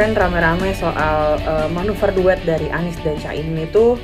Kemarin rame-rame soal uh, manuver duet dari Anies dan Caimin itu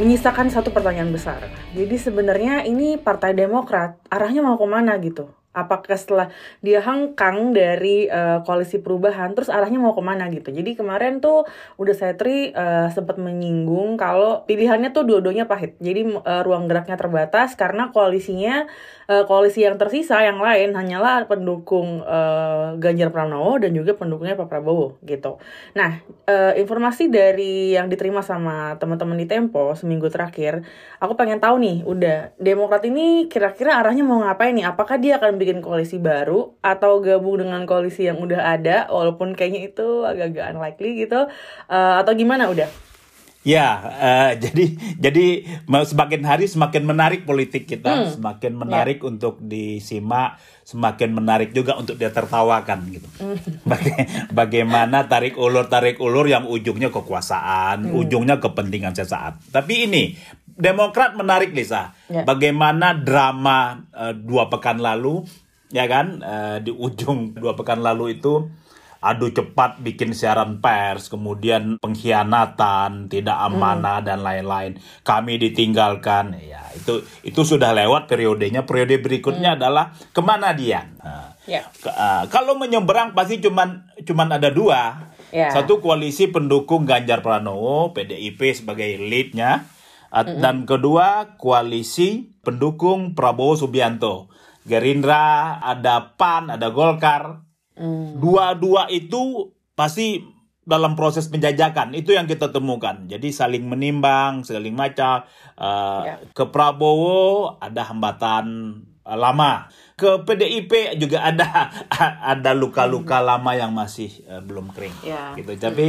menyisakan satu pertanyaan besar. Jadi sebenarnya ini Partai Demokrat arahnya mau ke mana gitu? Apakah setelah dia hengkang dari uh, koalisi perubahan terus arahnya mau ke mana gitu. Jadi kemarin tuh udah saya tri uh, sempat menyinggung kalau pilihannya tuh dua-duanya pahit. Jadi uh, ruang geraknya terbatas karena koalisinya uh, koalisi yang tersisa yang lain hanyalah pendukung uh, Ganjar Pranowo dan juga pendukungnya Pak Prabowo gitu. Nah uh, informasi dari yang diterima sama teman-teman di Tempo seminggu terakhir aku pengen tahu nih udah Demokrat ini kira-kira arahnya mau ngapain nih? Apakah dia akan bikin koalisi baru atau gabung dengan koalisi yang udah ada walaupun kayaknya itu agak-agak unlikely gitu uh, atau gimana udah? Ya, uh, jadi jadi semakin hari semakin menarik politik kita, hmm. semakin menarik yeah. untuk disimak, semakin menarik juga untuk dia tertawakan gitu. Hmm. Baga bagaimana tarik ulur tarik ulur yang ujungnya kekuasaan, hmm. ujungnya kepentingan sesaat. Tapi ini Demokrat menarik Lisa. Yeah. Bagaimana drama uh, dua pekan lalu, ya kan, uh, di ujung dua pekan lalu itu adu cepat bikin siaran pers, kemudian pengkhianatan, tidak amanah hmm. dan lain-lain. Kami ditinggalkan, ya itu itu sudah lewat periodenya. Periode berikutnya hmm. adalah ke mana dia? Nah, yeah. ke, uh, kalau menyeberang pasti cuman cuman ada dua. Yeah. Satu koalisi pendukung Ganjar Pranowo, PDIP sebagai leadnya. Dan kedua, koalisi pendukung Prabowo Subianto. Gerindra, ada PAN, ada Golkar. Mm. Dua-dua itu pasti dalam proses penjajakan itu yang kita temukan. Jadi saling menimbang, saling macam. Uh, yeah. Ke Prabowo ada hambatan uh, lama. Ke PDIP juga ada ada luka-luka mm. lama yang masih uh, belum kering. Yeah. Gitu. Tapi.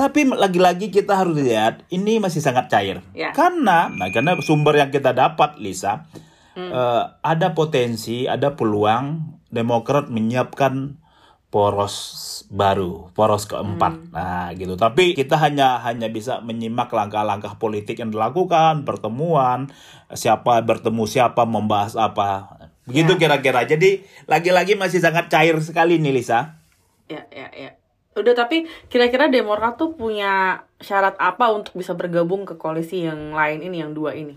Tapi lagi-lagi kita harus lihat ini masih sangat cair. Ya. Karena nah karena sumber yang kita dapat Lisa hmm. uh, ada potensi, ada peluang Demokrat menyiapkan poros baru, poros keempat. Hmm. Nah, gitu. Tapi kita hanya hanya bisa menyimak langkah-langkah politik yang dilakukan, pertemuan, siapa bertemu siapa, membahas apa. Begitu ya. kira-kira. Jadi lagi-lagi masih sangat cair sekali nih Lisa. Ya, ya, ya. Udah tapi kira-kira Demokrat tuh punya syarat apa untuk bisa bergabung ke koalisi yang lain ini yang dua ini?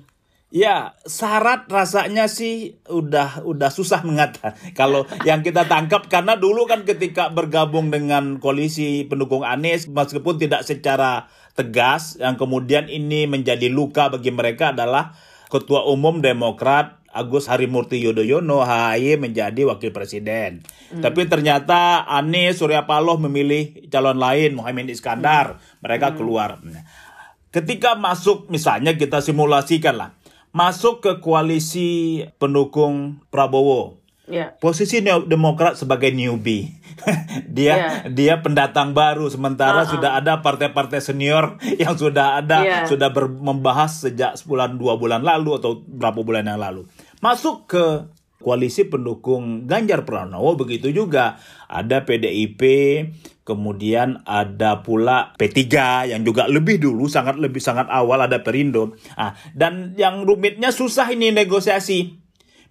Ya, syarat rasanya sih udah udah susah mengatakan. Kalau yang kita tangkap karena dulu kan ketika bergabung dengan koalisi pendukung Anies meskipun tidak secara tegas yang kemudian ini menjadi luka bagi mereka adalah ketua umum Demokrat Agus Harimurti Yudhoyono HAY menjadi wakil presiden. Hmm. Tapi ternyata Anies Surya Paloh memilih calon lain Muhammad Iskandar. Hmm. Mereka hmm. keluar. Ketika masuk misalnya kita simulasikan lah. Masuk ke koalisi pendukung Prabowo. Yeah. Posisi Demokrat sebagai newbie. dia yeah. dia pendatang baru sementara uh -uh. sudah ada partai-partai senior yang sudah ada yeah. sudah ber, membahas sejak sebulan dua bulan lalu atau berapa bulan yang lalu masuk ke koalisi pendukung Ganjar Pranowo begitu juga ada PDIP kemudian ada pula P3 yang juga lebih dulu sangat lebih sangat awal ada Perindo. Ah dan yang rumitnya susah ini negosiasi.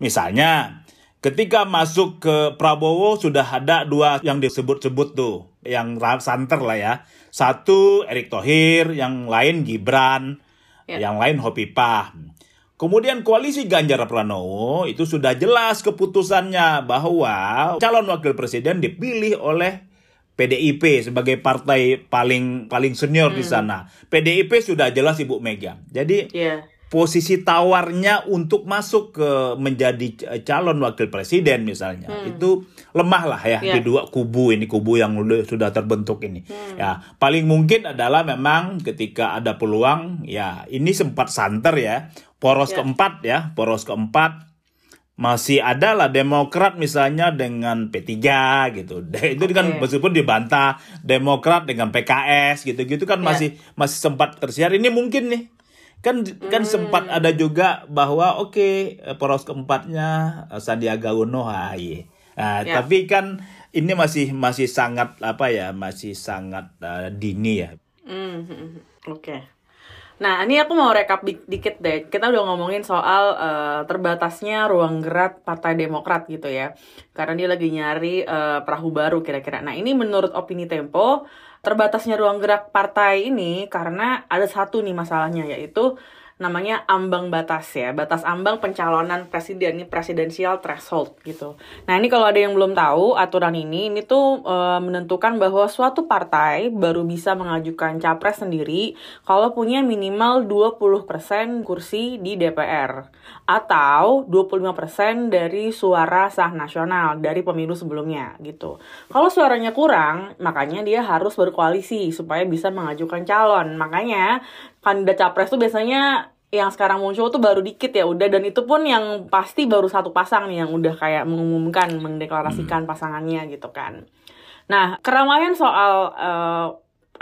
Misalnya ketika masuk ke Prabowo sudah ada dua yang disebut-sebut tuh yang santer lah ya. Satu Erick Thohir yang lain Gibran ya. yang lain Hopipah Kemudian koalisi Ganjar Pranowo itu sudah jelas keputusannya bahwa calon wakil presiden dipilih oleh PDIP sebagai partai paling paling senior hmm. di sana. PDIP sudah jelas Ibu Mega. Jadi yeah. Posisi tawarnya untuk masuk ke menjadi calon wakil presiden misalnya hmm. itu lemah lah ya yeah. di dua kubu ini kubu yang sudah terbentuk ini. Hmm. Ya paling mungkin adalah memang ketika ada peluang ya ini sempat santer ya poros ya. keempat ya, poros keempat masih ada lah Demokrat misalnya dengan P3 gitu. Itu okay. kan meskipun dibantah Demokrat dengan PKS gitu-gitu kan ya. masih masih sempat tersiar. Ini mungkin nih kan kan hmm. sempat ada juga bahwa oke okay, poros keempatnya eh, Sandiaga Uno HAY. Nah, ya. tapi kan ini masih masih sangat apa ya masih sangat uh, dini ya. Mm, Oke. Okay. Nah, ini aku mau rekap di- dikit deh. Kita udah ngomongin soal eh, terbatasnya ruang gerak Partai Demokrat gitu ya. Karena dia lagi nyari eh, perahu baru kira-kira. Nah, ini menurut opini Tempo, terbatasnya ruang gerak partai ini karena ada satu nih masalahnya yaitu namanya ambang batas ya, batas ambang pencalonan presiden ini presidensial threshold gitu. Nah ini kalau ada yang belum tahu aturan ini, ini tuh e, menentukan bahwa suatu partai baru bisa mengajukan capres sendiri kalau punya minimal 20% kursi di DPR atau 25% dari suara sah nasional dari pemilu sebelumnya gitu. Kalau suaranya kurang, makanya dia harus berkoalisi supaya bisa mengajukan calon. Makanya kandidat capres tuh biasanya yang sekarang muncul tuh baru dikit ya udah dan itu pun yang pasti baru satu pasang nih yang udah kayak mengumumkan mendeklarasikan pasangannya gitu kan. Nah keramaian soal uh,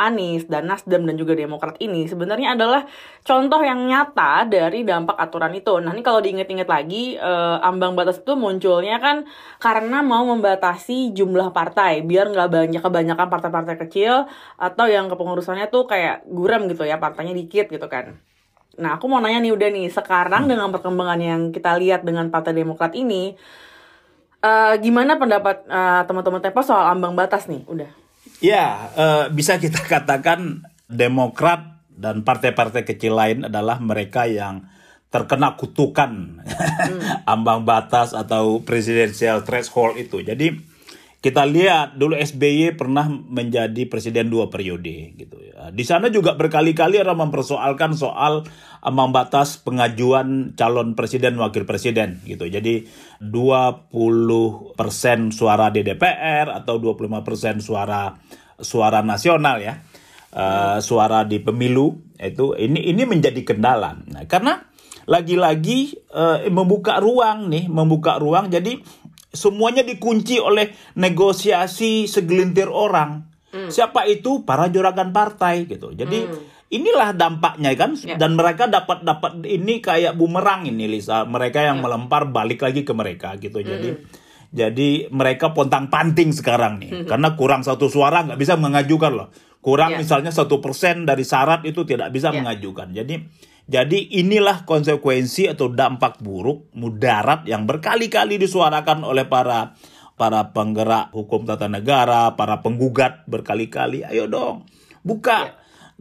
Anies dan Nasdem dan juga Demokrat ini sebenarnya adalah contoh yang nyata dari dampak aturan itu. Nah ini kalau diinget-inget lagi uh, ambang batas itu munculnya kan karena mau membatasi jumlah partai biar nggak banyak kebanyakan partai-partai kecil atau yang kepengurusannya tuh kayak guram gitu ya partainya dikit gitu kan. Nah, aku mau nanya nih udah nih, sekarang dengan perkembangan yang kita lihat dengan Partai Demokrat ini, uh, gimana pendapat uh, teman-teman Tempo soal ambang batas nih? Udah. Ya, uh, bisa kita katakan Demokrat dan partai-partai kecil lain adalah mereka yang terkena kutukan hmm. ambang batas atau presidential threshold itu. Jadi kita lihat dulu SBY pernah menjadi presiden dua periode gitu ya. Di sana juga berkali-kali orang mempersoalkan soal ambang batas pengajuan calon presiden wakil presiden gitu. Jadi 20% suara di DPR atau 25% suara suara nasional ya. Uh, suara di pemilu itu ini ini menjadi kendala. Nah, karena lagi-lagi uh, membuka ruang nih, membuka ruang jadi semuanya dikunci oleh negosiasi segelintir orang. Hmm. Siapa itu? Para juragan partai gitu. Jadi hmm. inilah dampaknya kan ya. dan mereka dapat dapat ini kayak bumerang ini Lisa. Mereka yang ya. melempar balik lagi ke mereka gitu. Hmm. Jadi jadi mereka pontang panting sekarang nih hmm. karena kurang satu suara nggak bisa mengajukan loh. Kurang ya. misalnya satu persen dari syarat itu tidak bisa ya. mengajukan. Jadi jadi inilah konsekuensi atau dampak buruk mudarat yang berkali-kali disuarakan oleh para para penggerak hukum tata negara, para penggugat berkali-kali. Ayo dong, buka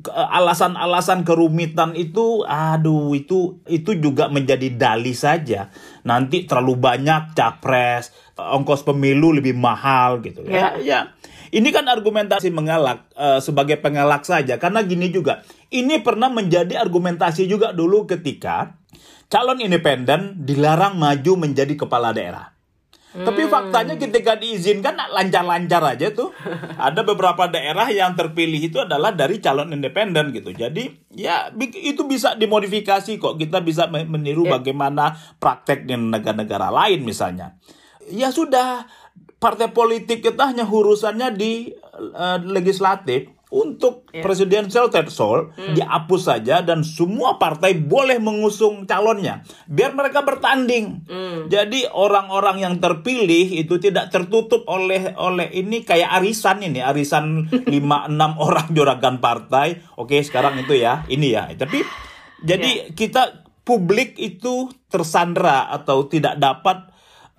alasan-alasan kerumitan itu. Aduh itu itu juga menjadi dali saja. Nanti terlalu banyak capres ongkos pemilu lebih mahal gitu. Ya. Ya, ya. Ini kan argumentasi mengelak uh, sebagai pengelak saja karena gini juga ini pernah menjadi argumentasi juga dulu ketika calon independen dilarang maju menjadi kepala daerah Hmm. Tapi faktanya ketika diizinkan lancar-lancar aja tuh. Ada beberapa daerah yang terpilih itu adalah dari calon independen gitu. Jadi ya itu bisa dimodifikasi kok. Kita bisa meniru yeah. bagaimana praktek di negara-negara lain misalnya. Ya sudah partai politik kita hanya urusannya di uh, legislatif untuk yeah. presidential threshold hmm. dihapus saja dan semua partai boleh mengusung calonnya biar mereka bertanding. Hmm. Jadi orang-orang yang terpilih itu tidak tertutup oleh oleh ini kayak arisan ini, arisan 5 6 orang juragan partai. Oke, sekarang itu ya, ini ya. Tapi jadi yeah. kita publik itu tersandra atau tidak dapat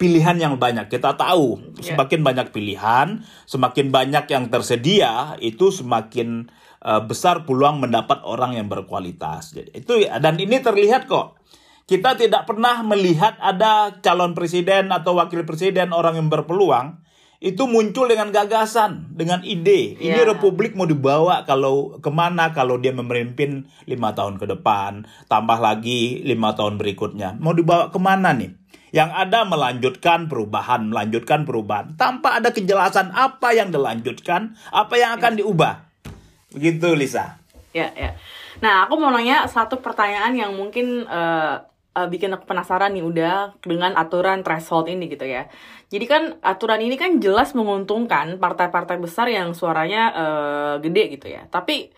pilihan yang banyak. Kita tahu yeah. semakin banyak pilihan, semakin banyak yang tersedia, itu semakin uh, besar peluang mendapat orang yang berkualitas. Jadi itu dan ini terlihat kok. Kita tidak pernah melihat ada calon presiden atau wakil presiden orang yang berpeluang itu muncul dengan gagasan, dengan ide. Ini yeah. republik mau dibawa kalau ke mana kalau dia memimpin lima tahun ke depan, tambah lagi lima tahun berikutnya. Mau dibawa ke mana nih? Yang ada melanjutkan perubahan, melanjutkan perubahan. Tanpa ada kejelasan apa yang dilanjutkan, apa yang akan diubah. Begitu Lisa. Ya, ya. Nah, aku mau nanya satu pertanyaan yang mungkin uh, uh, bikin aku penasaran nih udah dengan aturan threshold ini gitu ya. Jadi kan aturan ini kan jelas menguntungkan partai-partai besar yang suaranya uh, gede gitu ya. Tapi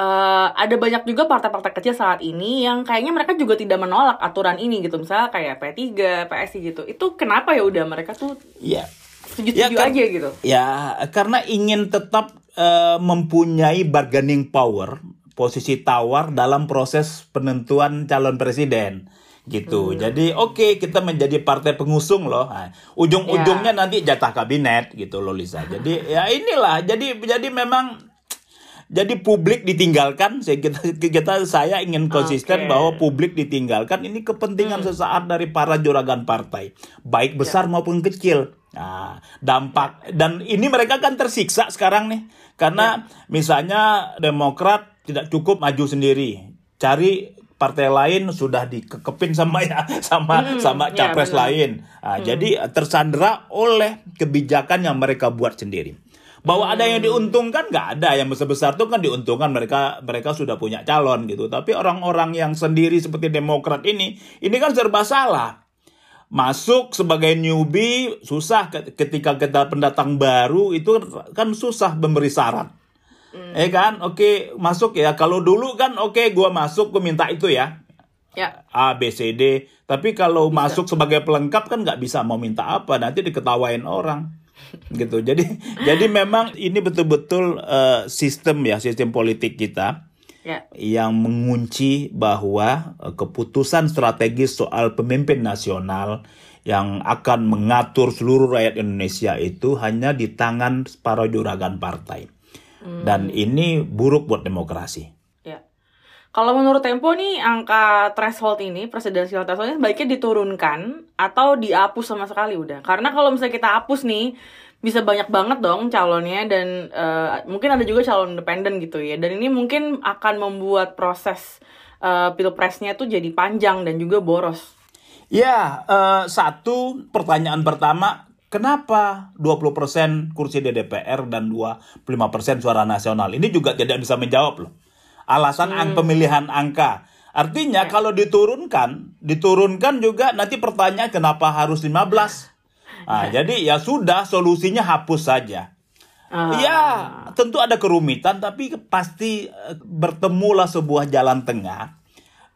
uh, ada banyak juga partai-partai kecil saat ini yang kayaknya mereka juga tidak menolak aturan ini gitu misalnya kayak P3, PSI gitu itu kenapa ya udah mereka tuh ya setuju-setuju ya, aja gitu ya karena ingin tetap uh, mempunyai bargaining power posisi tawar dalam proses penentuan calon presiden gitu. Hmm. Jadi oke okay, kita menjadi partai pengusung loh. Nah, ujung-ujungnya ya. nanti jatah kabinet gitu loh Lisa. Jadi ya inilah. Jadi jadi memang jadi publik ditinggalkan saya kita, kita saya ingin konsisten okay. bahwa publik ditinggalkan ini kepentingan hmm. sesaat dari para juragan partai baik ya. besar yeah. maupun kecil nah dampak dan ini mereka kan tersiksa sekarang nih karena yeah. misalnya Demokrat tidak cukup maju sendiri cari partai lain sudah dikekepin sama ya sama hmm, sama ya, capres ya, lain. Nah, hmm. Jadi tersandera oleh kebijakan yang mereka buat sendiri. Bahwa ada yang diuntungkan nggak ada yang besar besar tuh kan diuntungkan mereka mereka sudah punya calon gitu. Tapi orang-orang yang sendiri seperti Demokrat ini ini kan serba salah. Masuk sebagai newbie susah ketika kita pendatang baru itu kan susah memberi syarat Hmm. Eh kan, oke okay, masuk ya. Kalau dulu kan oke okay, gue masuk gue minta itu ya. Ya. A B C D. Tapi kalau bisa. masuk sebagai pelengkap kan nggak bisa mau minta apa nanti diketawain orang gitu. Jadi jadi memang ini betul-betul uh, sistem ya sistem politik kita ya. yang mengunci bahwa uh, keputusan strategis soal pemimpin nasional yang akan mengatur seluruh rakyat Indonesia itu hanya di tangan para juragan partai. Dan ini buruk buat demokrasi. Kalau menurut Tempo nih angka threshold ini presidensial threshold ini sebaiknya diturunkan atau dihapus sama sekali udah. Karena kalau misalnya kita hapus nih bisa banyak banget dong calonnya dan uh, mungkin ada juga calon independen gitu ya. Dan ini mungkin akan membuat proses uh, pilpresnya tuh jadi panjang dan juga boros. Ya, uh, satu pertanyaan pertama Kenapa 20% kursi di DPR dan 25% suara nasional? Ini juga tidak bisa menjawab loh. Alasan hmm. pemilihan angka. Artinya ya. kalau diturunkan, diturunkan juga nanti pertanyaan kenapa harus 15? Nah, jadi ya sudah solusinya hapus saja. Uh. Ya, tentu ada kerumitan tapi pasti eh, bertemulah sebuah jalan tengah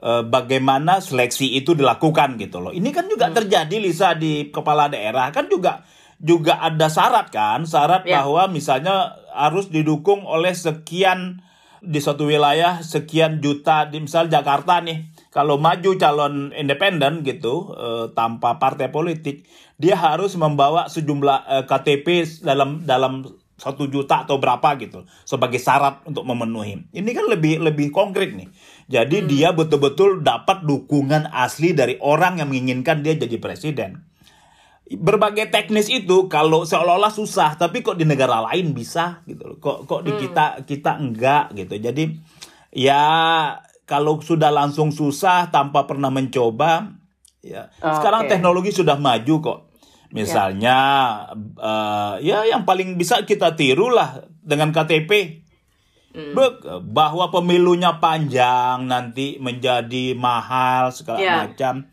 eh, bagaimana seleksi itu dilakukan gitu loh. Ini kan juga hmm. terjadi Lisa di kepala daerah kan juga juga ada syarat kan, syarat yeah. bahwa misalnya harus didukung oleh sekian di suatu wilayah sekian juta di misal Jakarta nih kalau maju calon independen gitu eh, tanpa partai politik dia harus membawa sejumlah eh, KTP dalam dalam satu juta atau berapa gitu sebagai syarat untuk memenuhi. Ini kan lebih lebih konkret nih. Jadi hmm. dia betul-betul dapat dukungan asli dari orang yang menginginkan dia jadi presiden berbagai teknis itu kalau seolah-olah susah tapi kok di negara lain bisa gitu loh kok kok di hmm. kita kita enggak gitu jadi ya kalau sudah langsung susah tanpa pernah mencoba ya oh, sekarang okay. teknologi sudah maju kok misalnya ya. Uh, ya yang paling bisa kita tiru lah dengan KTP Hmm. bahwa pemilunya panjang nanti menjadi mahal segala yeah. macam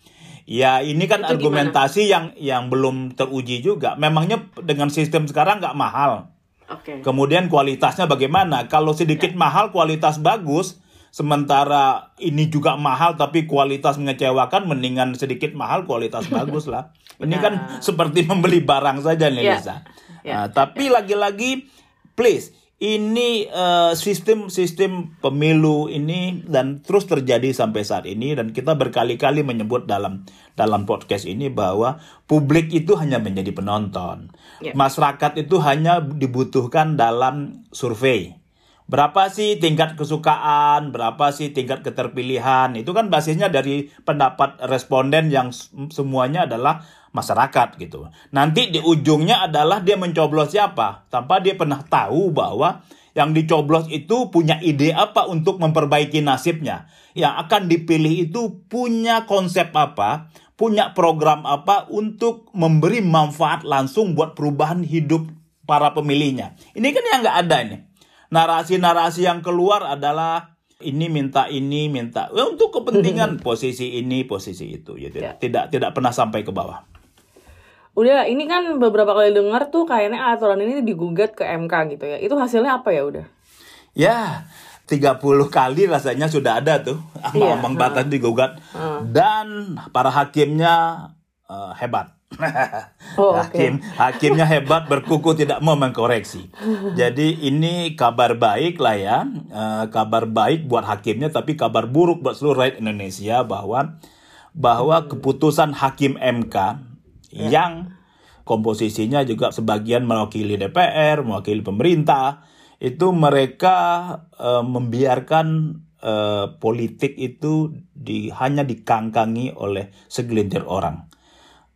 Ya ini kan Itu argumentasi gimana? yang yang belum teruji juga. Memangnya dengan sistem sekarang nggak mahal. Okay. Kemudian kualitasnya bagaimana? Kalau sedikit ya. mahal kualitas bagus, sementara ini juga mahal tapi kualitas mengecewakan, mendingan sedikit mahal kualitas bagus lah. Ini kan seperti membeli barang saja nih ya. Lisa. Ya. Nah, tapi lagi-lagi please ini uh, sistem sistem pemilu ini dan terus terjadi sampai saat ini dan kita berkali-kali menyebut dalam dalam podcast ini bahwa publik itu hanya menjadi penonton. Yeah. Masyarakat itu hanya dibutuhkan dalam survei. Berapa sih tingkat kesukaan, berapa sih tingkat keterpilihan? Itu kan basisnya dari pendapat responden yang semuanya adalah masyarakat gitu. Nanti di ujungnya adalah dia mencoblos siapa tanpa dia pernah tahu bahwa yang dicoblos itu punya ide apa untuk memperbaiki nasibnya. Yang akan dipilih itu punya konsep apa, punya program apa untuk memberi manfaat langsung buat perubahan hidup para pemilihnya. Ini kan yang nggak ada ini. Narasi-narasi yang keluar adalah ini minta ini minta ya, untuk kepentingan posisi ini posisi itu ya, ya. tidak tidak pernah sampai ke bawah udah ini kan beberapa kali dengar tuh kayaknya aturan ini digugat ke MK gitu ya. Itu hasilnya apa ya udah? Ya, 30 kali rasanya sudah ada tuh ambang-ambang iya, batas digugat. Hmm. Dan para hakimnya uh, hebat. Oh. Hakim hakimnya hebat berkuku tidak mau mengkoreksi. Jadi ini kabar baik lah ya, Eh, kabar baik buat hakimnya tapi kabar buruk buat seluruh rakyat Indonesia bahwa bahwa keputusan hakim MK yang komposisinya juga sebagian mewakili DPR, mewakili pemerintah, itu mereka eh, membiarkan eh, politik itu di hanya dikangkangi oleh segelintir orang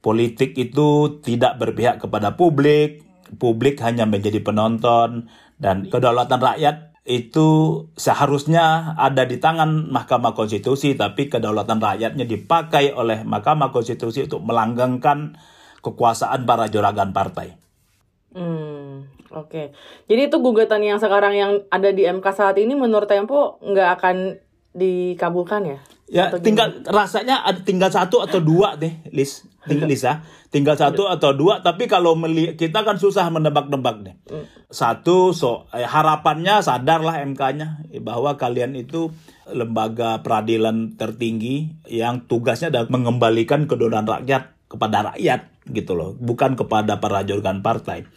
politik itu tidak berpihak kepada publik, publik hanya menjadi penonton, dan kedaulatan rakyat itu seharusnya ada di tangan Mahkamah Konstitusi, tapi kedaulatan rakyatnya dipakai oleh Mahkamah Konstitusi untuk melanggengkan kekuasaan para juragan partai. Hmm, oke. Jadi itu gugatan yang sekarang yang ada di MK saat ini menurut Tempo nggak akan dikabulkan ya? Ya, tinggal rasanya ada tinggal satu atau dua deh, Lis. Tinggal Lisa, tinggal satu atau dua. Tapi kalau meli kita kan susah menebak-nebak deh. Satu, so eh, harapannya sadarlah MK-nya bahwa kalian itu lembaga peradilan tertinggi yang tugasnya adalah mengembalikan kedaulatan rakyat kepada rakyat gitu loh, bukan kepada para jurgan partai.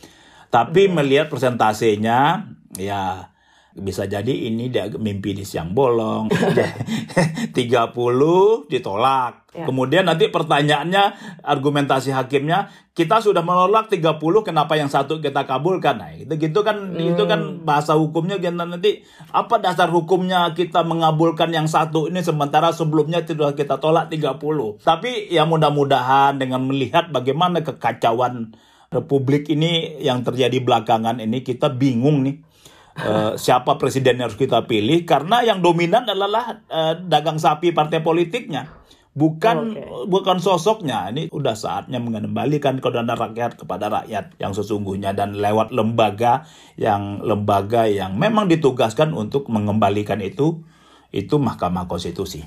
Tapi melihat persentasenya, ya bisa jadi ini dia mimpi di siang bolong. 30 ditolak. Ya. kemudian nanti pertanyaannya argumentasi hakimnya kita sudah menolak 30 kenapa yang satu kita kabulkan? Nah itu gitu kan itu kan bahasa hukumnya. Nanti apa dasar hukumnya kita mengabulkan yang satu ini sementara sebelumnya sudah kita tolak 30 tapi ya mudah-mudahan dengan melihat bagaimana kekacauan republik ini yang terjadi belakangan ini kita bingung nih Eh, siapa presiden yang harus kita pilih karena yang dominan adalah eh, dagang sapi partai politiknya bukan Oke. bukan sosoknya ini udah saatnya mengembalikan kedaulatan rakyat kepada rakyat yang sesungguhnya dan lewat lembaga yang lembaga yang memang ditugaskan untuk mengembalikan itu itu Mahkamah Konstitusi.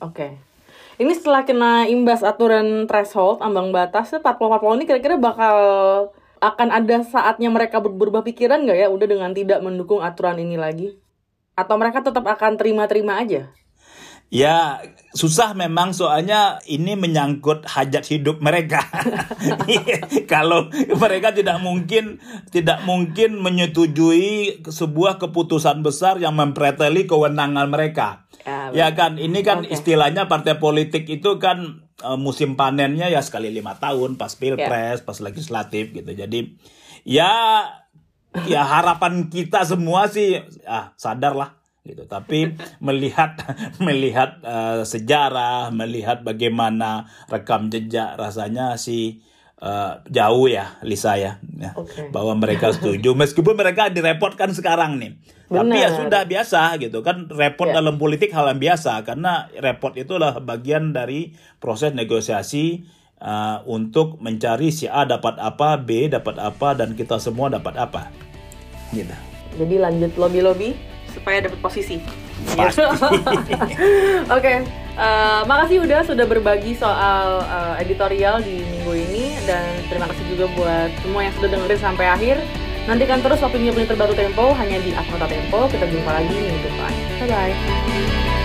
Oke. Ini setelah kena imbas aturan threshold ambang batas 40 40 ini kira-kira bakal akan ada saatnya mereka ber- berubah pikiran nggak ya udah dengan tidak mendukung aturan ini lagi? Atau mereka tetap akan terima-terima aja? Ya susah memang soalnya ini menyangkut hajat hidup mereka. Kalau mereka tidak mungkin tidak mungkin menyetujui sebuah keputusan besar yang mempreteli kewenangan mereka. Ya, Ya kan, ini kan Oke. istilahnya partai politik itu kan eh, musim panennya ya sekali lima tahun pas pilpres, pas legislatif gitu. Jadi ya ya harapan kita semua sih ah sadarlah gitu. Tapi melihat melihat eh, sejarah, melihat bagaimana rekam jejak rasanya sih eh, jauh ya Lisa ya, ya. Oke. bahwa mereka setuju meskipun mereka direpotkan sekarang nih. Tapi ya Benar. sudah biasa gitu kan repot Ya. dalam politik hal yang biasa karena repot itulah bagian dari proses negosiasi uh, untuk mencari si A dapat apa, B dapat apa dan kita semua dapat apa. Gitu. Jadi lanjut lobby-lobby supaya dapat posisi. Oke, eh, makasih udah sudah berbagi soal eh, editorial di minggu ini dan terima kasih juga buat semua yang sudah dengerin sampai akhir. Nantikan terus opini-opini terbaru Tempo hanya di Akmata Tempo. Kita jumpa lagi minggu depan. Bye bye.